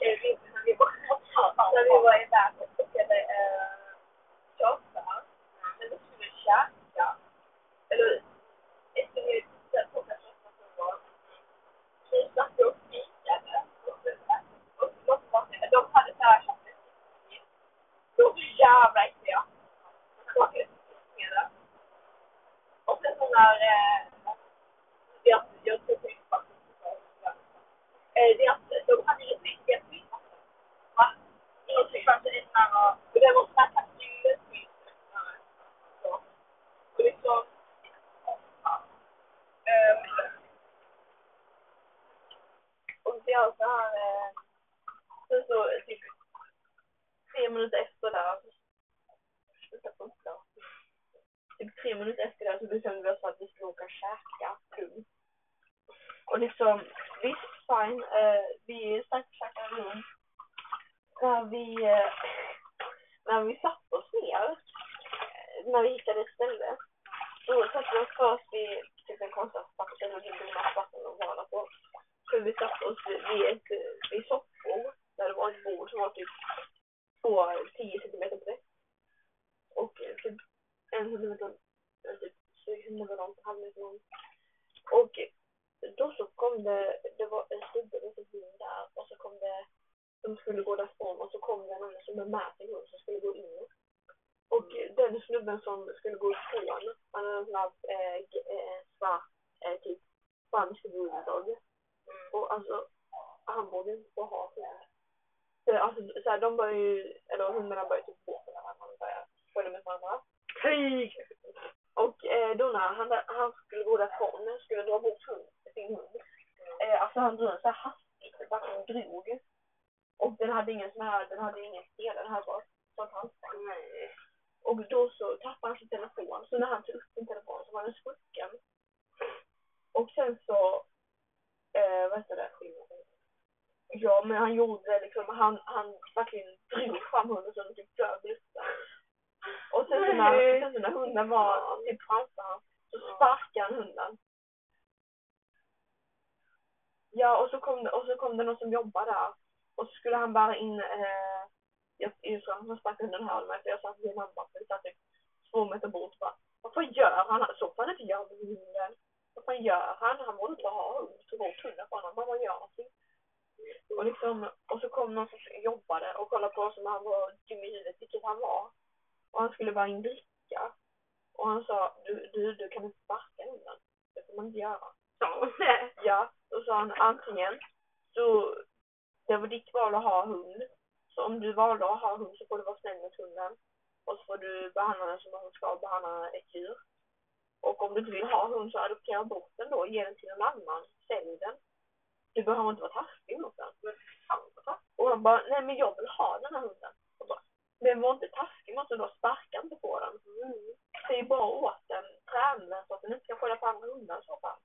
eh, vi, när vi var, när vi var iväg och plockade eh, köttfärs. Men då skulle vi käka. Eller efter vi hade plockat köttfärs så var vi satt och fikade. Och så- och de var- de hade så här köttfärs. De var så jävla äckliga. Smakade med det. Och sen så när eh, jag, jag tror inte på att eh, deras, de hade ju mycket skitvatten. Va? Inget skitvatten innan och och det var sån här kapsylskydd. Så. Och liksom, ja. Ehm, och det är så här, eh, sen så typ tre minuter efter där typ tre minuter efter det så bestämde vi oss för att vi skulle åka och käka Punkt. Och liksom, visst fine, eh, vi stack och käkade lunch. När vi, eh, när vi satte oss ner, eh, när vi hittade ett ställe, då satte vi oss först vid typ en konstnärsplats och det blev massa vatten och bada på. Så vi satte oss vid, ett, vid soffbord, där det var ett bord som var typ på 10 centimeter brett. Och eh, typ en centimeter, eh, typ sex centimeter långt, halv meter långt. Och då så kom det, det var en snubbe med sin hund där och så kom det, de skulle gå därifrån och så kom det en annan som med sin hund som skulle gå in. Och den snubben som skulle gå ifrån, han hade en sån här eh, eh, svart, eh, typ spansk bulldog. Och alltså, han borde inte få ha hund. Så, alltså, så här, de började ju, eller hundarna började typ gå med varandra, de började följa med varandra. Krig! Och eh, då när han, han skulle gå därifrån, skulle dra bort hund, sin hund. Eh, alltså han drog en så här hastigt, verkligen drog. Och den hade ingen sån här, den hade ingen stel, den här bara sånt halsband. Och då så tappade han sin telefon, så när han tog upp sin telefon så var den sprucken. Och sen så, eh, vad heter det? Ja, men han gjorde liksom, han, han verkligen drog fram hunden så den typ flög i luften. Och sen så när, sen så när hunden var typ framför honom så sparkade han hunden. Ja, och så kom det, och så kom det någon som jobbade där. Och så skulle han bära in, eh, jag, just så, han sparkade hunden här med, för jag satt vid en annan vi satt typ två meter bort bara. Vad fan gör han? Så får han inte göra med hunden. Vad fan gör han? Han borde inte ha hund. Tog bort hunden från honom. Vad gör han? Och, liksom, och så kom någon som jobbade och kollade på oss som han var dum i huvudet, vilket han var. Och han skulle bara in dricka. Och han sa, du, du, du kan inte sparka hunden. Det får man inte göra. Ja, då sa han antingen så det var ditt val att ha hund. Så om du valde att ha hund så får du vara snäll mot hunden. Och så får du behandla den som man ska behandla ett djur. Och om du inte vill ha hund så adoptera bort den då, ge den till någon annan, sälj den. Du behöver inte vara taskig mot den. Men fan vad. Och han bara, nej men jag vill ha den här hunden. Men var inte taskig mot den då, sparka inte på den. Mm. Säg bara åt den, träna den så att den inte ska skälla på andra hundar i så fall.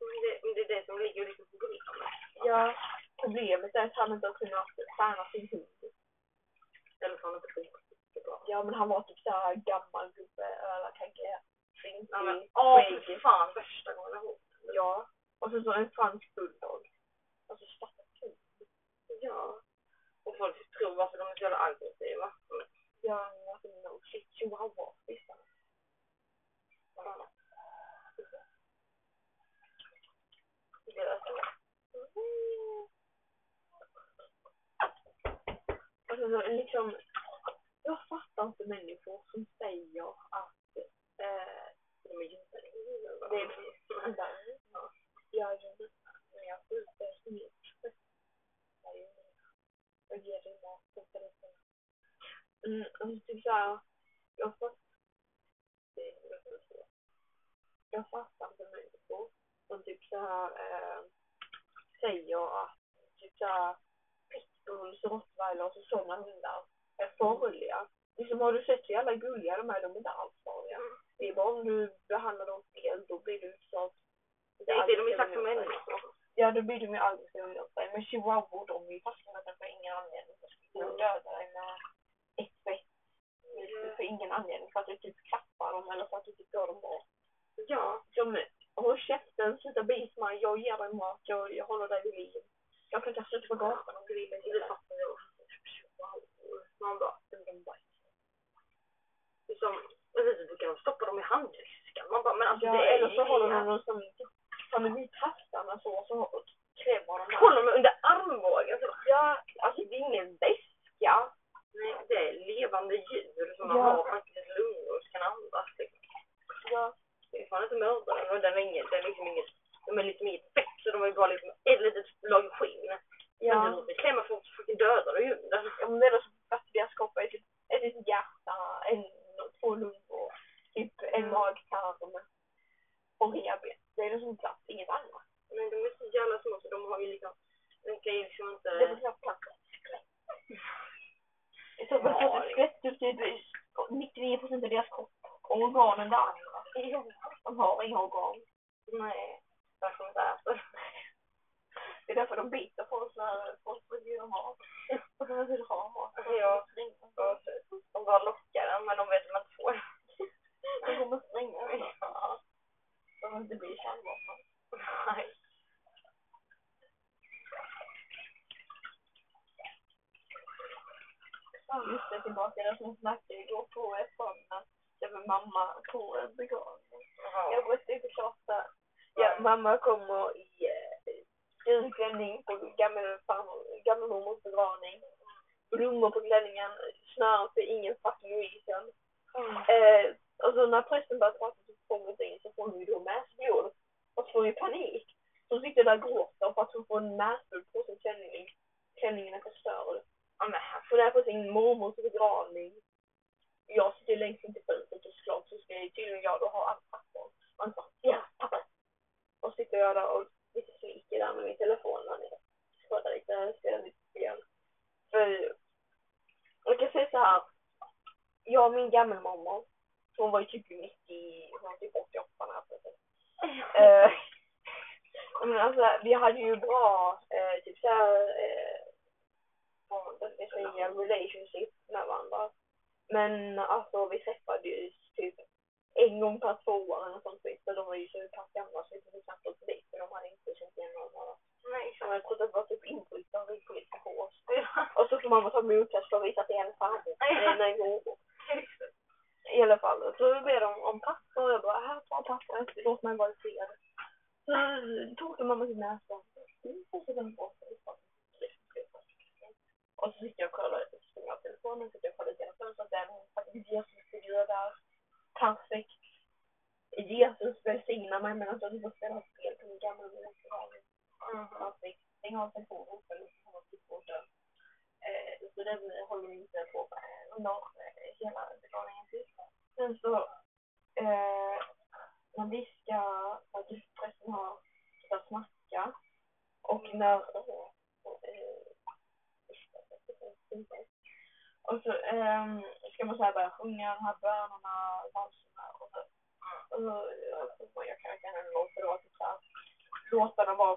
Men det, det är det som ligger liksom på grunden. Ja, problemet är att han inte har kunnat träna sin hund. Eller så har han inte bra. Ja, men han var typ såhär gammal gubbe, eller kanske flinkig, Ja, men, åh för fan värsta gången jag har Ja, och så, så en fransk bulldog. Alltså stackars hund. Ja. Och folk tror varför de är så jävla aggressiva. Men, Ja, men alltså no shit, chihuahua. Visst. fan. Det är alltså, Alltså så, liksom, jag fattar inte människor som säger att eh, de är inte det är precis ja, jag är en men jag skjuter snyggt. Jag ger dig mat och förresten. Mm, alltså typ såhär, jag fattar jag fattar inte människor som typ såhär eh, säger att typ såhär pitbulls, rottweilers och sådana hundar är farliga. Liksom har du sett hur jävla gulliga de är, de är inte alls farliga. Det är bara om du behandlar dem fel, då blir du utsatt. Är det de är sagt som människor. Ja, då blir de ju aggressiva mot dig. Men chihuahua, de är ju fastnade för ingen anledning. De skulle Mm. döda dig med ett bett. För ingen anledning. För att du typ klappar dem eller för att du typ gör dem bra. Ja. Som, håll käften, sluta bita mig, jag ger dig mat, jag, jag håller dig vid liv. Jag kan kasta ut på gatan om du vill. Det fattar jag. Man bara, det blir en bajs. Det är som, jag vet inte, du kan stoppa dem i handväskan. Man bara, men alltså Ja, det så de dem som, som tassarna så, och så klämmer de där. Håller dem under armbågen. Så, Ja, alltså det är ingen väska. nej, det är levande djur som man Ja. har faktiskt lungor och kan andas. Liksom. Ja. Det är fan inte mördaren den är inget, det är liksom inget, de är liksom inget fett så de är bara liksom ett litet lag skinn. Men Ja. du måste klämma för att fucking döda dig under. Ja, men det är då som att deras kropp är typ ett litet hjärta, en, två lungor, typ en Mm. magtarm och revben. Det är liksom plats, inget annat. Men de är så jävla små så de har ju liksom, de kan ju liksom inte... Det är knappt plats. I så fall Ja, får det- ett skelett upp typ 99 procent av deras kropp. Och organen det andra. De har inga organ. Nej, därför de inte äter. Det är därför de biter på oss när folk vill de ha. Och de vill ha mat. Ja. Och de bara lockar den men de vet att de inte får. De kommer springa. Ja. De vill inte bli kärnvapen. Nej. Just det, tillbaka där som jag snackade igår på eftermiddagen. Jag med mamma på en begravning. Jag Ja. måste inte tjata. Ja, mamma kommer i klänning på gammelfarmor- gammelmormors begravning. Blommor på klänningen, snören för ingen fucking reason. Mm. Eh, och så när prästen börjar prata så får in så får hon ju då näsblod. Och så får hon ju panik. Så hon sitter där och gråter för att hon får en näsblod på sin klänning. Klänningen är förstörd. Ja, men Hon är på sin mormors begravning. Jag sitter längst in till fönstret och såklart så ska jag tydligen jag då ha allt papper. Han sa, ja pappa. Och sitter jag där och lite sliker där med min telefon när ni Skådar lite, spelar lite spel. För jag kan säga så här. Jag och min gammelmormor, hon var ju typ 90, hon var typ 88 när jag föddes. Eh, men alltså, vi hade ju bra, eh, typ såhär, eh, vad ska jag säga, relationship med varandra. Men alltså vi träffades typ en gång per två år eller sånt skit. De var ju så pass gamla så vi kunde knappt åka dit för de hade inte känt igen varandra. Nej, Så jag trodde det var typ inbrytare och ryggpolitiska på oss. Och så får mamma ta för att visa att det är farmor. Eh, Nej. I alla fall. Så ber de om papper och jag bara, här ta papper, låt mig vara i fred. Så tog mamma sin näsa. Och så den bort. Och så sitter jag och kollar, springer av telefonen, sitter jag och kollar genom fönstret, där är en faktiskt Jesusfigur där. Perfekt. Jesus mig medan jag får spela spel på min gamla begravning. Mhm. Perfekt. Stäng av telefonen för att borta. Eh, så den håller vi inte på med under eh, hela begravningen till. Sen så, eh, när vi ska, när prästen har ska snacka och när, eh, och så ehm, ska man så här börja sjunga de här bönerna, valserna och så. Och så, och så jag kan verkligen en låt för det var typ såhär, låtarna var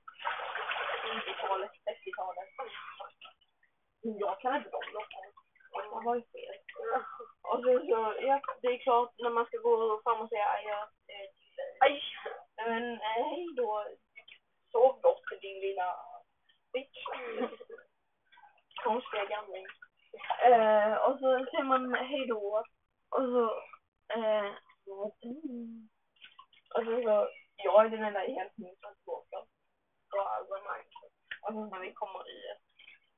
från typ såhär 20-talet, 30-talet. Jag kan inte de låtarna. Man var ju fel. Och sen så, ja, det är klart när man ska gå fram och säga adjö eh, till Aj! men eh, hej då. Sov gott din lilla bitch. Konstiga gamling. Eh, och så säger man hej då. Och så, eh, mm. och så, så jag är den enda i hela min transporter. Och alltså, nej. Och sen när vi kommer ut.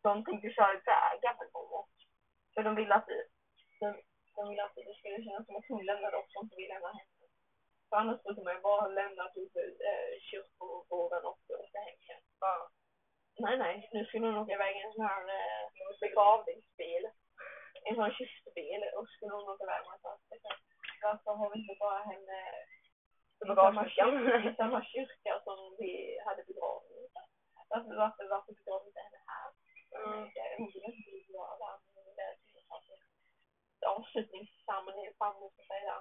De tänkte köra iväg gammelmormor. För de ville att det, de, de ville att det skulle kännas som att hon lämnade oss och inte vi lämnade henne. För annars brukar man ju bara lämna typ eh, kyrkogården och åka hem igen. Ja. Nej, nej. Nu skulle hon åka iväg i en sån här eh, begravningsbil. En sån kistbil. Och skulle hon åka iväg med så. Varför har vi inte bara henne i samma, kyrka, i samma kyrka som vi hade begravning? Varför, varför, varför begraver vi inte henne här? Mm. Jag vill inte bli Avslutningsceremoni, fan måste jag säga.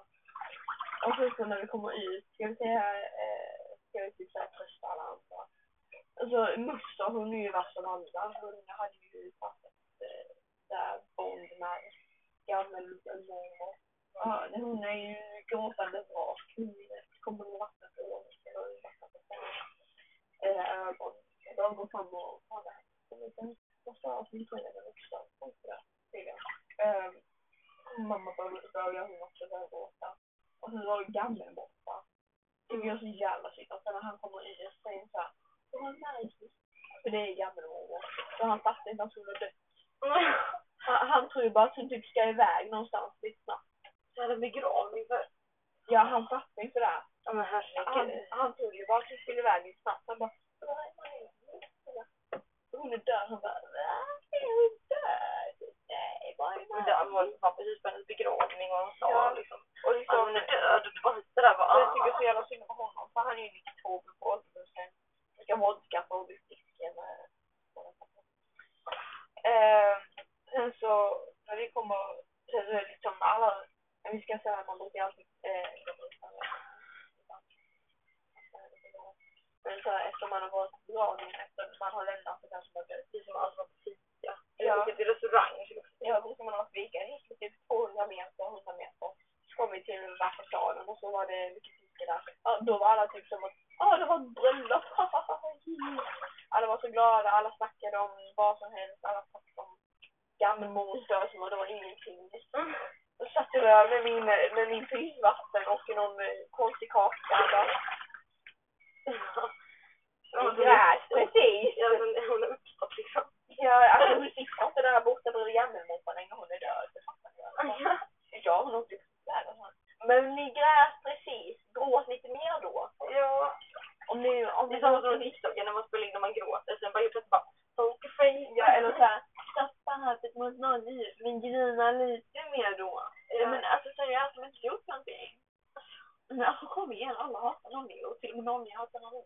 Och sen så när vi kommer ut, ska vi säga, eh, ska vi typ såhär trösta alla andra. Alltså Muster hon är ju värst av alla. Hon hade ju eh, Eh, där bond med gammelmormor. Ja, hon är ju gråtande vrak. Hon kommer med vatten på eller och eh, och eh, ögon. De går fram min föräldrar ehm, är också för det. tydligen. Mamma börjar hon också börja gråta. Och sen var gammeln borta. Det gör så jävla synd. Och sen när han kommer in så säger såhär, det var nice. För det är gammelmormor. Så han fattar inte att hon har dött. Han, tror ju bara att hon typ ska iväg någonstans lite snabbt. Så hade begravning för... Ja, han fattar inte det. Ja men Han, herregud. han trodde ju bara att hon skulle iväg lite snabbt. Han bara, hon är död. Han bara, nej, hon är död. Nej, vad är Men det var liksom precis på hennes begravning och hon sa Ja. liksom Och liksom, hon är död och du bara sitter där och bara jag tycker ah. så jävla synd om honom. För han är ju 92 på ålderdomshem. Dricker vodka för att bli frisk med. Eh, sen så, när vi kommer, sen så är det liksom alla, men vi ska säga att man brukar alltid, eh, men så här, efter man har varit på begravningen, efter man har lämnat det kanske man dött. Vi som aldrig var på fika. Ja. Vi gick till restaurang. Ja, brukar man ha varit vika, gick vi typ 200 meter, 100 meter. Så kom vi till värsta salen och så var det mycket fiske där. Ja, då var typ som att, ja det var ett bröllop. alla var så glada, alla snackade om vad som helst, alla snackade om gammelmormors död som att det var ingenting. Då satt jag där med min, med min frysvatten och någon eh, konstig kaka. Där. Ja, Gräs, precis. Ja, men hon har uppstått liksom. Ja, alltså hon sitter inte där borta bredvid gammelmorfar länge hon är död. Det fattar jag. Ja, hon åkte där och så. Men ni grät precis. Gråt lite mer då. Ja. Om ni, om Det är samma som TikToken när man spelar in och man gråter. Sen bara helt plötsligt bara pokerface. Ja, eller såhär. Stoppa hatet mot någon nu, men grina lite mer då. Ja. Men alltså seriöst, de har inte gjort någonting. Men alltså kom igen, alla hatar Nonny och till och med Nonny hatar någon.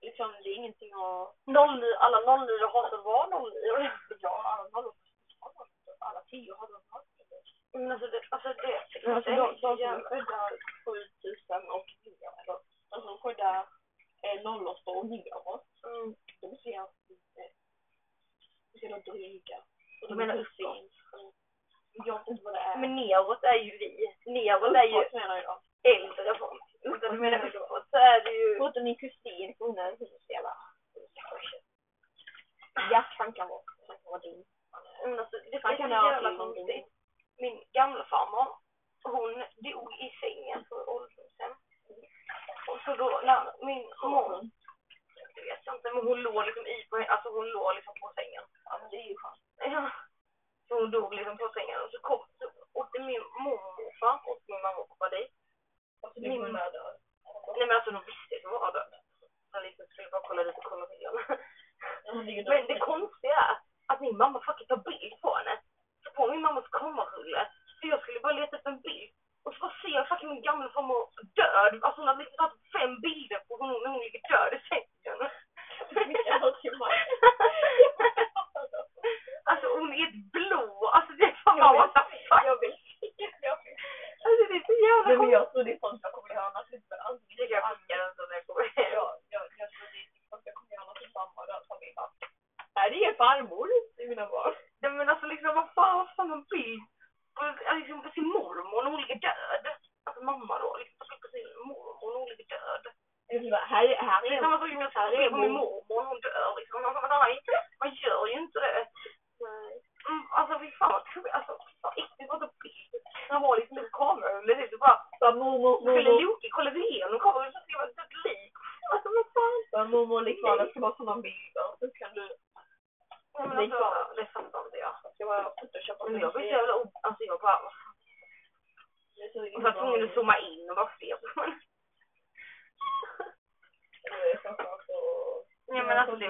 Liksom, det är ingenting att... Noll, alla nollor hatar var nollor. Ja, alla nollor. Alla tio hatar nollor. Men alltså det, alltså det, alltså det de, är de så som är jävla... födda 7000 och neråt, eller de som är födda eh, 08 och neråt, Mm. de ser lite, de ser lite dryga. Och Du de menar är uppåt? sent. Jag vet inte vad det är. Men neråt är ju vi. Neråt är ju Uppåt menar jag. äldre folk. Uppåt Du menar menar jag. uppåt så är det ju... Förutom min kusin, hon är husdela. Ja, han kan vara, han kan vara din. Men alltså, det Han är så kan ha jävla till någonting. konstigt. Min gamla farmor, hon dog i sängen på ålderdomshem. Och så då, när min mor, det vet jag inte, men hon låg liksom i på, alltså hon låg liksom på sängen. Ja, men det är ju skönt. Ja. Så hon dog liksom på sängen och så kom, så åkte min mormor och morfar, och min mamma och pappa dit. Alltså, det är hon är död. Nej men alltså de visste att hon var död. Så liksom skulle bara kolla lite och kolla till henne. Hon ligger Men det konstiga är att min mamma fucking tar bild på henne. Så på min mammas kamerarulle. Så jag skulle bara leta upp en bild. Och så bara ser jag fucking min gamla farmor död. Alltså hon har liksom tagit fem bilder på hon, när hon ligger död i sängen. alltså hon är ett blå. Alltså det är fan bara what the fuck. Jag vill. Jag vill. Alltså det är så jävla Nej, men konstigt. jag tror det är sånt jag kommer göra annars. Men antingen Jag kan skicka den så när jag kommer hem. Ja, jag, jag tror det är sånt jag kommer göra till mamma och den familjen. bara, Nej, det är farmor i mina barn. Nej men alltså liksom vad fan, vad fan en bild på, ja, liksom, på sin mormor när hon ligger död. Alltså mamma då, liksom ta bild på sin mormor när hon ligger död. Jag vill bara, Här, är- här Det är är samma sak som jag tar bild på min mormor när hon dör liksom. Alltså, men nej, man gör ju inte det. Nej. Mm, alltså fy fan vad kul, alltså vad äckligt att ta bild. Man har liksom en kamerarulle dit och bara, Bara mormor, skulle mormor. Loki kolla igenom kameran så ser man ett lik. Alltså vad fan. Bara mormor liksom, det ska bara sådana bilder. Så kan du. Nej men Det är alltså, klart. det fattar inte jag. Ska bara photoshoppa Men jag blir så jävla, o- alltså jag bara, jag var tvungen att zooma in och bara se på henne. Ja men alltså det,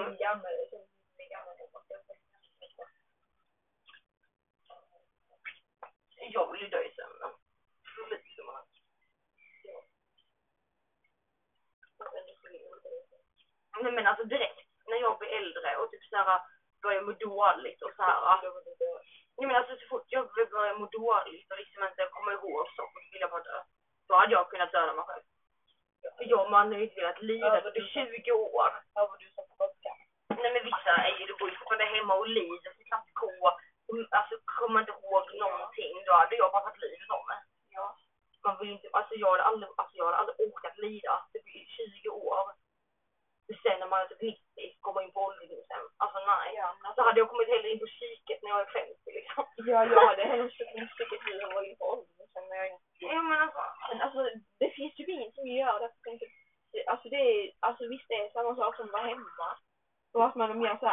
ja, ja, det hände säkert nu när jag var i åldern. Ja, men alltså. Men alltså, det finns ju ingenting att gör Därför tänkte, alltså, det är, alltså, visst, det är samma sak som att vara hemma. Och att man är mer så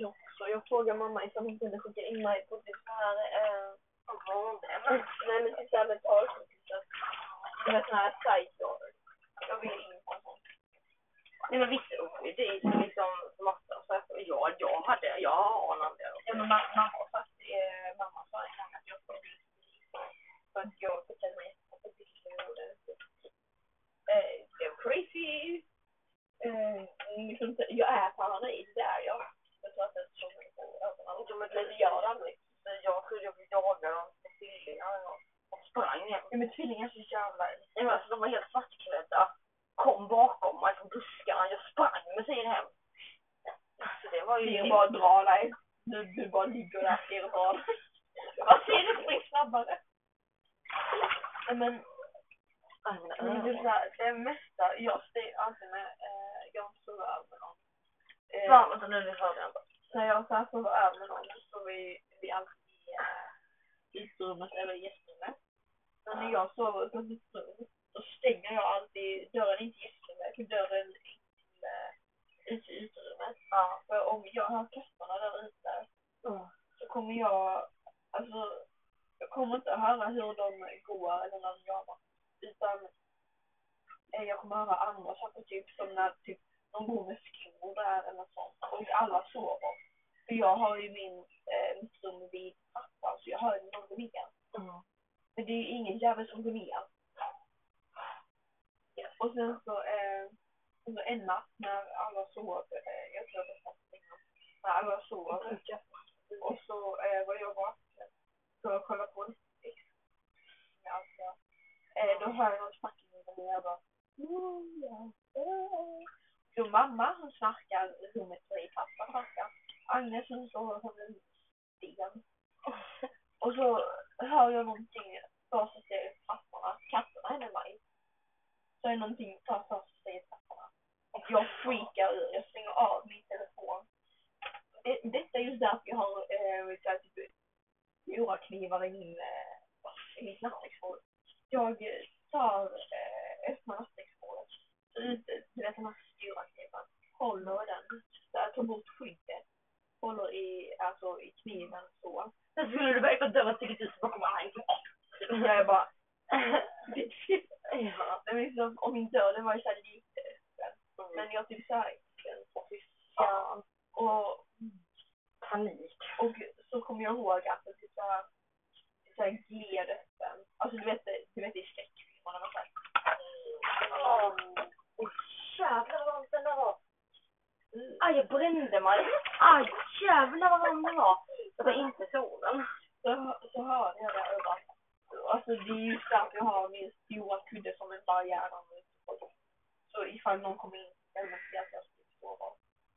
Jag också. Jag frågade mamma ifall hon kunde skicka in mig på så här, eh, Vad var det? nej men typ såhär mentalsjukhuset. Du vet sån här sajter. Jag vill in på sånt. Nej men visst, det är ju liksom massa saker. Ja, jag hade, jag anade. Ja men ma- mamma har sagt, eh, mamma sa en gång att jag får bli för att jag skickade mig på det. Eh, det är crazy. Eh, liksom, så- jag är paranoid, det är jag. Jag tror att det är så mycket överallt. Ja, men Men det gör det aldrig. Jag trodde jag fick jaga dem på tvillingar och sprang. Är så jävla... Nej, men alltså, de var helt svartklädda. Kom bakom mig från buskarna. Jag sprang med sig hem. Alltså det var ju... Det är bara att dra dig. Du, du bara ligger där och drar. Vad ser du? Spring snabbare. Men, men det, är så här, det mesta, jag styr alltid med, eh, jag sover över med någon. Eh, Fan, vänta nu, nu hörde jag inte. när jag så här sover över med någon så sover vi, vi alltid i eh, uterummet eller gästrummet. Men när jag sover på mitt rum så stänger jag alltid dörren, inte gästrummet, utan dörren in till eh, ut i uterummet. Ja. För om jag hör katterna där ute Mm. så kommer jag, alltså, jag kommer inte att höra hur de går eller när de jagar. Utan eh, jag kommer höra andra saker, typ som när typ, de går med skor där eller något sånt. Och alla sover. För jag har ju min, eh, mitt rum vid trappan så jag hör ju går ner. Mm. Men det är ju ingen jävel som går ner. Och sen så, eh, så en natt när alla sov, eh, jag tror det var innan, när alla sov. Och så eh, var jag vaken. Så jag kollade på Netflix. Alltså, eh, då hör jag någon snacka med mig och jag bara "Oh, eh. ja, mamma hon snarkar, rummet bredvid pappa snarkar. Agnes hon sover som en sten. Och så hör jag någonting först och säger trapporna. Katterna är med mig. Så är det någonting först och säger trapporna. Och jag freakar ur. Jag stänger av min telefon. Det, detta är just därför jag har eh, så här, typ, i min, eh, i mitt nattduksbord. Jag tar, eh, öppnar nattduksbordet. ut, du vet den här stora kniven, Håller den, så jag tar bort skyddet. Håller i, alltså i kniven så. Sen skulle du bara öppna dörren till ditt hus bakom alla. Jag är bara, Ja. men liksom, och min dörr den var ju såhär lite öppen. Men jag typ såhär, och fy fan. Och, Panik. och så kommer jag ihåg att det typ såhär, såhär gled öppen. Alltså du vet, du vet i skräckfilmerna man såhär. Åh, jävlar vad varmt den där var. Mm. Aj, jag brände mig. Aj, jävlar vad varm den var. Det var inte solen. Så, så hörde jag det överallt. Alltså det är ju därför jag har min stora kudde som en barriär. Så ifall någon kommer in eller rummet så att jag skulle sova.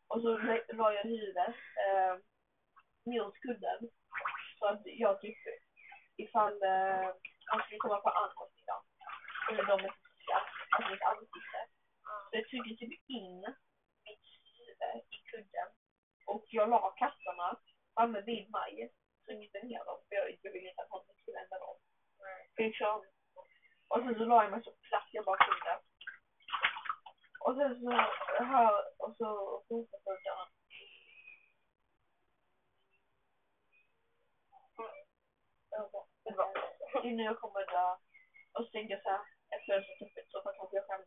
Och så la- jag huvudet eh, mot kudden. Så att jag typ, ifall eh, han skulle komma på andra sidan, Eller de är titta, alltså mitt ansikte. Så jag tryckte typ in huvud i kudden. Och jag la katterna framme vid mig. Tryckte ner dem, för jag, jag ville inte att någon skulle hända dem. Liksom. Och sen så la jag mig så platt jag bara kunde. Och sen så hör, och så. Jag bara, det var- jag kommer dö. Och så tänkte jag såhär, ett fönster öppet så kanske jag kan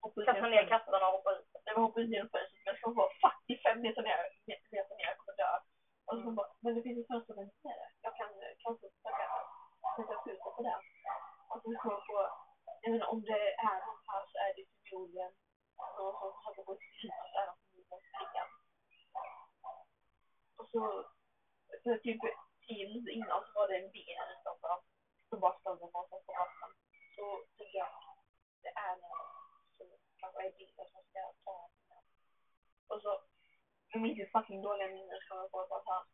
hoppa ut Kasta ner katterna och hoppa ut. Nej men hoppa ut genom fönstret men jag ska vara 45 meter ner, meter ner, jag kommer dö. Och så Mm. bara, men det finns ett fönster där nere. Jag kan kanske försöka sätta skjuta på det. Och så kom jag på, jag menar om det är någon här så är det förmodligen någon som försöker gå till hus så är de förmodligen flickan. Och så för typ tio minuter innan så var det en bil utanför. Som bara stod och var på rasten. Så tycker jag det är någon kanske är bilen som ska ta den. Och så, jag minns hur fucking dåliga minnen som jag får bara såhär.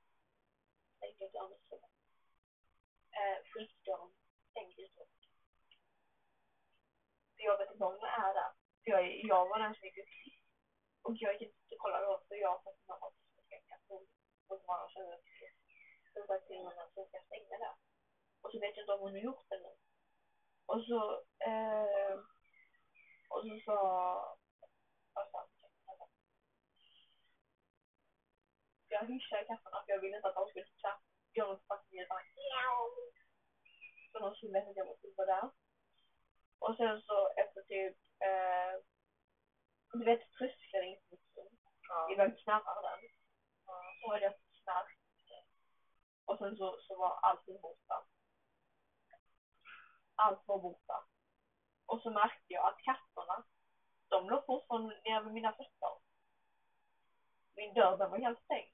Tänkte inte annars så. Eh, skitdörren stängdes upp. För jag vet inte om det är där. För jag, jag var den som gick ut sist. Och jag gick inte och kollade då för jag satt med och så och bara kände att så sagt till henne att hon ska stänga där. Och så vet jag inte om hon har gjort det nu. Och så, eh, och så sa, han? Jag hyschade katterna för jag ville inte att de skulle såhär, göra något fucking ljud bara Så de skulle veta att jag måste vara där. Och sen så efter typ, eh, du vet tröskeln i Ja. i vem knarrar den. Så hörde jag knark. Och sen så, så var allting borta. Allt var borta. Och så märkte jag att katterna, de låg fortfarande nere vid mina fötter. Min dörr den var helt stängd.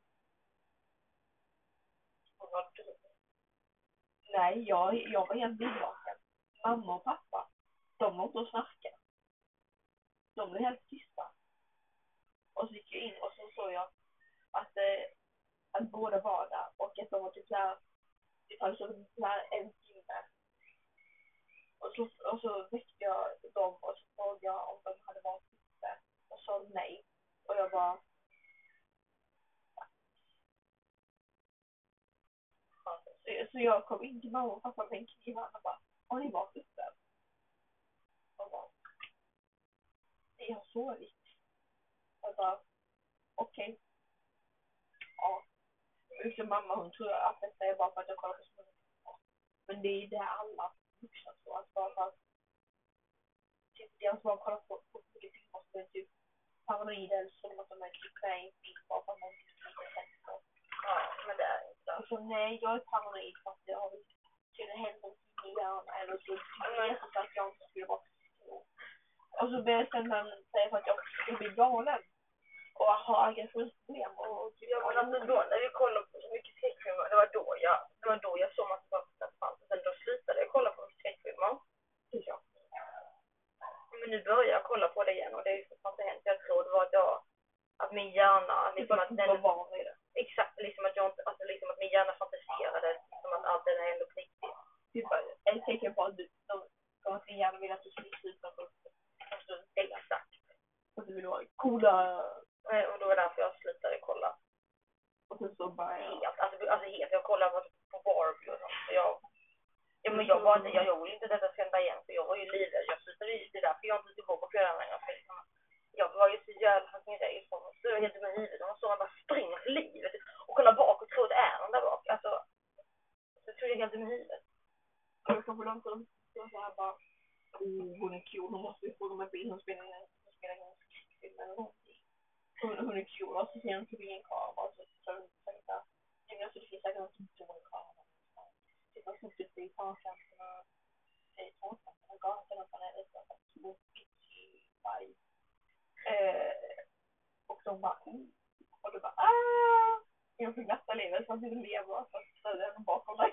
Hon var dum. Nej, jag, jag var helt nyvaken. Mamma och pappa, de låg inte och snarkade. De blev helt tysta. Och så gick jag in och så såg jag att, eh, att båda var där och att de var typ såhär, det typ, fanns alltså, suttit såhär en och så, alltså, väckte jag dem och så frågade jag om de hade varit ute och sa nej. Och jag bara, så, så jag kom in till mamma och pappa med en kniv och han bara, har ni varit uppe? Och bara, nej jag har sovit. Jag bara, okej. Ja. Just mamma hon tror att detta är bara för att jag kollar på småfilmer. Men det är det alla vuxna så. Att bara för att typ deras barn kollar på, på mycket filmer så är typ paranoida eller så att de är typ med i en film bara för att någonting som inte är. Ja, men det är inte. Och så nej, jag är paranoid för att jag har tydligen hänt någonting i hjärnan eller så vet inte att jag inte skulle vara stor. Och så börjar sen sen säga för att jag skulle bli galen. Och ha aggressionsproblem och typ Ja, men alltså då när vi kollar på så mycket skräckfilmer, det var då jag, det var då jag såg massa saker som fanns. Och sen då slutade jag kolla på skräckfilmer. Ja. Men nu börjar jag kolla på det igen och det är ju fortfarande inte hänt. Jag tror det var att jag, att min hjärna, Typ liksom att att du var den, van vid det. exakt, liksom att jag inte, alltså liksom att min hjärna fantiserade, liksom att allt det där är ändå på riktigt. Typ ett tecken på att du, de, de att din hjärna vill att du ska sluta för Alltså, exakt. att du vill vara coola Eh, Och det var därför jag slutade kolla. och sen så bara ja. Helt, alltså, alltså helt, jag kollade på, på Barbie och sånt. Så jag, ja men jag var inte, jag, jag ville inte att detta ska hända igen för jag var ju livrädd. Jag slutade ju, det är därför jag inte går på kvällarna längre. För liksom, jag var ju så jävla fucking rädd för mig. Så jag helt med huvudet och så man bara springer för livet och kollar bak och tror att det är någon där bak. Alltså, så jag helt med huvudet. Och då kanske de som står så här bara oh, hon är cool, hon måste vi fråga om en bild hon spelar ingen, hon spelar en skräckfilm eller någonting. Hon, hon är cool och så ser hon förbi en kamera och så så hon så Nej men alltså det finns säkert någon som dum kamera. Typ har suttit i takkanterna, i eh, takkanterna, gatorna på den utanför, små bitchy och de bara mm. och då bara ah! Jag fick nästa livet för att du lever fast att bakom mig.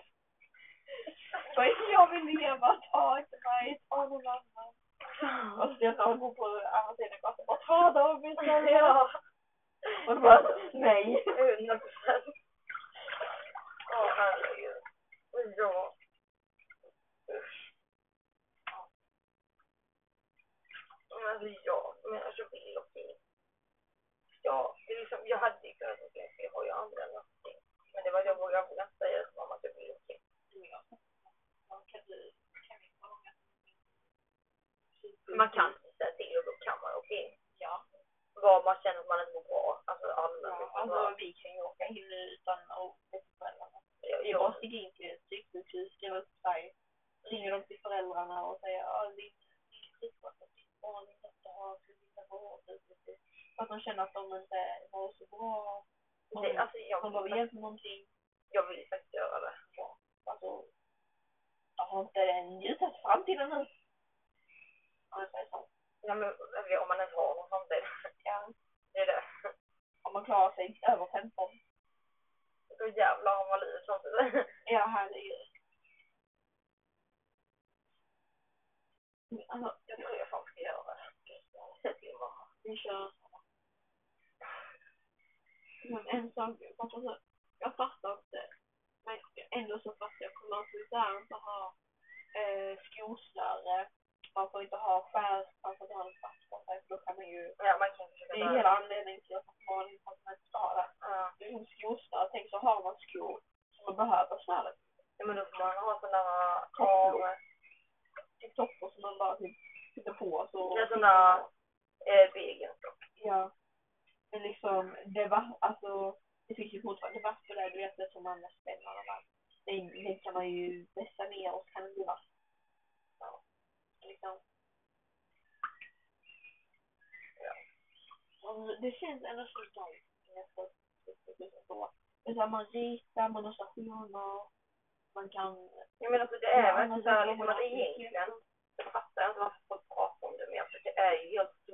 Vad är det jag vill leva? Ta inte mig, ta någon annan. Och så jag tar gå på andra sidan gatan bara ta dem istället. Ja. Och så bara nej. Hundra procent. Åh herregud. Ja. Usch. Men alltså ja, men alltså vill och fint. Ja, det är liksom, jag hade ju kunnat åka in för jag har ju andra någonting. Men det var att jag vågade våga säga till mamma att jag vill åka in. Man kan säga till och då kan man åka in. Ja. Var man känner att man inte mår bra. Alltså alla Ja, liksom alltså bara. vi kan ju åka in utan att träffa föräldrarna. Jag, Vi bara jag, stiger in till ett psyksjukhus, skriver upp sig, ringer dem till föräldrarna och säger ja, din sjukvård för ditt barn, din dotter har slutat vård. Så att de känner att de inte mår så bra. det, alltså, De jag, behöver vill, hjälp med någonting. jag vill faktiskt göra det. Ja, alltså, jag har inte en ljusat framtiden nu. Om jag säger så. Ja, men om man ens har någon framtid. Ja, Det är det. om man klarar sig över 15. Så jävlar har man livet samtidigt. Ja, herregud. Alltså, Jag tror jag fan ska göra det. Säg till mamma. Vi kör. Men en sak, fast alltså, jag fattar inte. Men ändå så fattar jag. Man där inte ha eh, skosnöre. Man får inte ha skär, man får inte ha en fast på sig för då kan man ju Ja, man kan Det är hela anledningen till att man att man inte ska ha det. Ja. Det som skosnöre. Tänk så har man skor som man behöver snöret. Ja, men då får man ha sådana Tofflor. av... Typ toppor som man bara typ sätter på så. Ja, sådana eh, Birkenstock. Ja. Men liksom, det var, alltså, det finns ju fortfarande på det, du vet det som spänner och allt. Det, det kan man ju vässa ner och kan bli vass. Ja. Liksom. Ja. Och det känns ändå så nice. Så, man ritar, man har stationer, man kan... Jag menar, alltså det är Ja, väl men sådär så liksom man att egentligen så fattar jag inte varför folk pratar om det mer, för det är ju helt.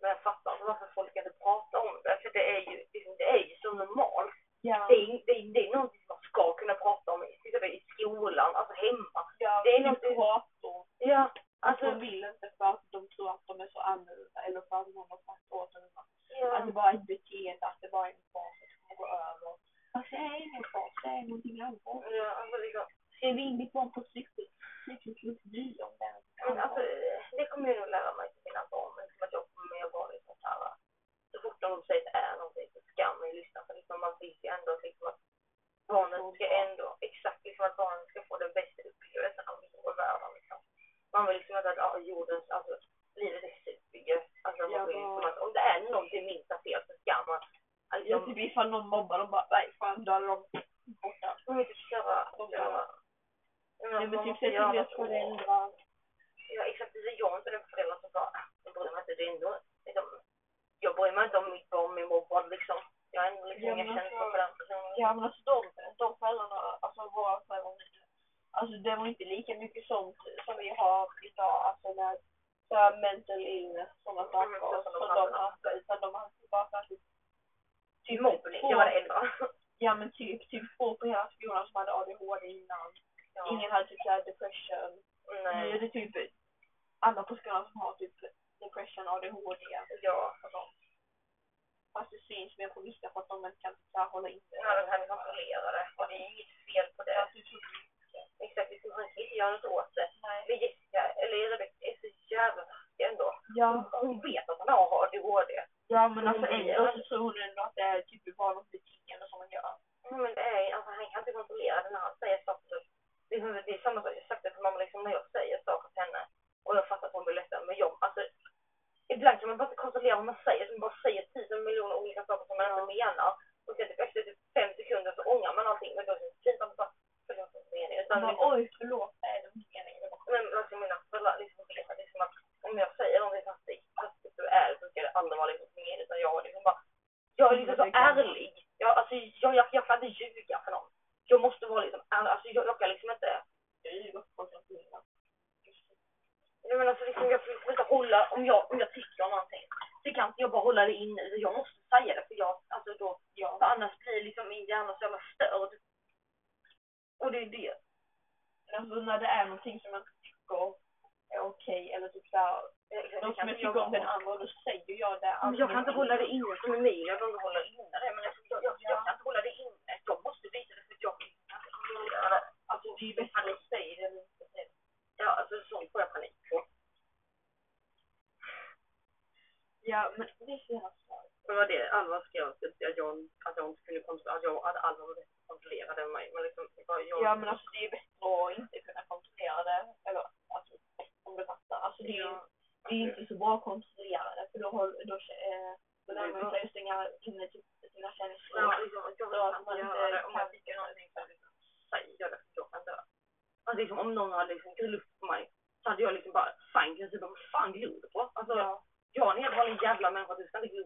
Men jag fattar inte varför folk inte pratar om det, för det är ju, liksom, det är ju så normalt. Ja. Det är, det, är, det är någonting man ska kunna prata om, i, i skolan, alltså hemma. ja, det är någonting- kurator. Ja, Alltså, alltså, de vill inte för att de tror att de är så annorlunda eller för att någon har sagt åt dem att ja. det bara är ett beteende, att det bara är en fas som kommer gå över. Fast det är ingen fas, det är någonting annat. ja, alltså liksom, Skriv in ditt barn på cykelklubb by om det men alltså, det kommer jag nog lära mig till mina barn, liksom att jag kommer att vara liksom så här, så fort de säger att det är någonting så ska man ju lyssna, för liksom man vill ju ändå att liksom att barnet ska ändå, exakt liksom att barnet ska få det bästa upplevelsen av liksom världen liksom. Man vill liksom inte att ja, jordens, alltså livet är supergött. Alltså man Ja, vill liksom att om det är någonting minsta fel så ska man alltså, Ja, typ ifall någon mobbar dem bara, nej fan, då är de borta. man vill typ köra, De köra. Jag Nej men typ se till deras föräldrar. Ja exakt, det är jag inte den föräldern som bara, "Ah, jag bryr mig inte, det är ändå, liksom, jag bryr mig inte om mitt barn blir mobbad liksom. Jag har ändå liksom Ja, inga känslor alltså- för den personen. Ja men alltså de, de föräldrarna, alltså våra föräldrar alltså det var inte lika mycket sånt som vi har idag, alltså med så här mental illness, sådana Mm, saker så som som de de hade. utan de hade bara särskilt Typ mobbning, det var det enda. Ja men typ, typ två på hela skolan som hade ADHD innan. Ja. Ingen hade typ såhär depression. Nu är Nej. det typ alla på skolan som har typ depression, ADHD Ja. och sånt. Fast det syns mer på vissa för att de inte kan så här hålla in Ja, de kan kontrollera det. Och det är inget fel på det. Exakt, han kan inte göra något åt det. Nej. Men Jessica, eller Rebecka, är så jävla taskig ändå. Ja, Hon vet att han har ADHD. ja men alltså ändå så tror hon ändå att det är typ bara något beteende som man gör. Ja, Men det är, alltså, han kan inte kontrollera det när han säger saker. Det är, det är samma sak, jag har sagt det till mamma, liksom, när jag säger saker till henne. Och jag fattar att hon blir ledsen. Men jag, alltså, ibland kan man bara inte kontrollera vad man säger. Så man bara säger tusen miljoner olika saker som man inte menar. Och sen typ efter typ fem sekunder så ångrar man allting. Men då är det så pinsamt bara, förlåt, det är inte meningen. Utan Man liksom, bara, oj förlåt, nej det var inte meningen. Det var Men alltså mina föräldrar liksom vet att liksom att om jag säger någonting fast det fast det är ärligt så ska det aldrig vara liksom fel utan jag är liksom bara jag är liksom så ärlig. Jag, alltså, jag, jag, jag kan inte ljuga för någon. Jag måste vara liksom ärlig. Alltså jag, jag kan liksom inte Jag ljuger för folk som vill. Nej men alltså liksom jag får inte hålla, om jag, om jag tycker om någonting så kan inte jag bara hålla det inne. Jag måste säga det för jag, alltså då, Ja. för annars blir liksom min hjärna så jävla störd. Och det är det. Alltså när det är någonting som man inte tycker är okej eller typ såhär, Jag, något som jag tycker om den andra då säger jag det. Men jag kan inte hålla det inne som Emilia, jag kan inte hålla inne det. Men jag, jag, jag, jag Ja. kan inte hålla det inne. Jag måste visa det för jag kan inte kontrollera det. Alltså det är ju bättre att säga det än att inte säga det. Ja, alltså sånt får jag panik på. Ja men det är så jävla svårt. Det var det Alva skrev, att jag, att jag inte kunde kontrollera, att jag, att Alva var bättre på att kontrollera det än mig. Men liksom, jag. Ja men alltså det är bättre att inte kunna kontrollera det. Eller alltså om du fattar. Alltså det är, det är inte så bra att kontrollera det för då, håll, då, eh, då lär man sig stänga inne typ sina känslor. Ja, liksom, jag Så att man inte det. Om jag kan- tycker någonting så liksom, säger det, för jag kan inte. Alltså liksom, om någon hade liksom glott på mig så hade jag liksom bara, fan jag säga, vad fan glor du på? Alltså, Ja. jag är en helt vanlig jävla människa, du ska inte glo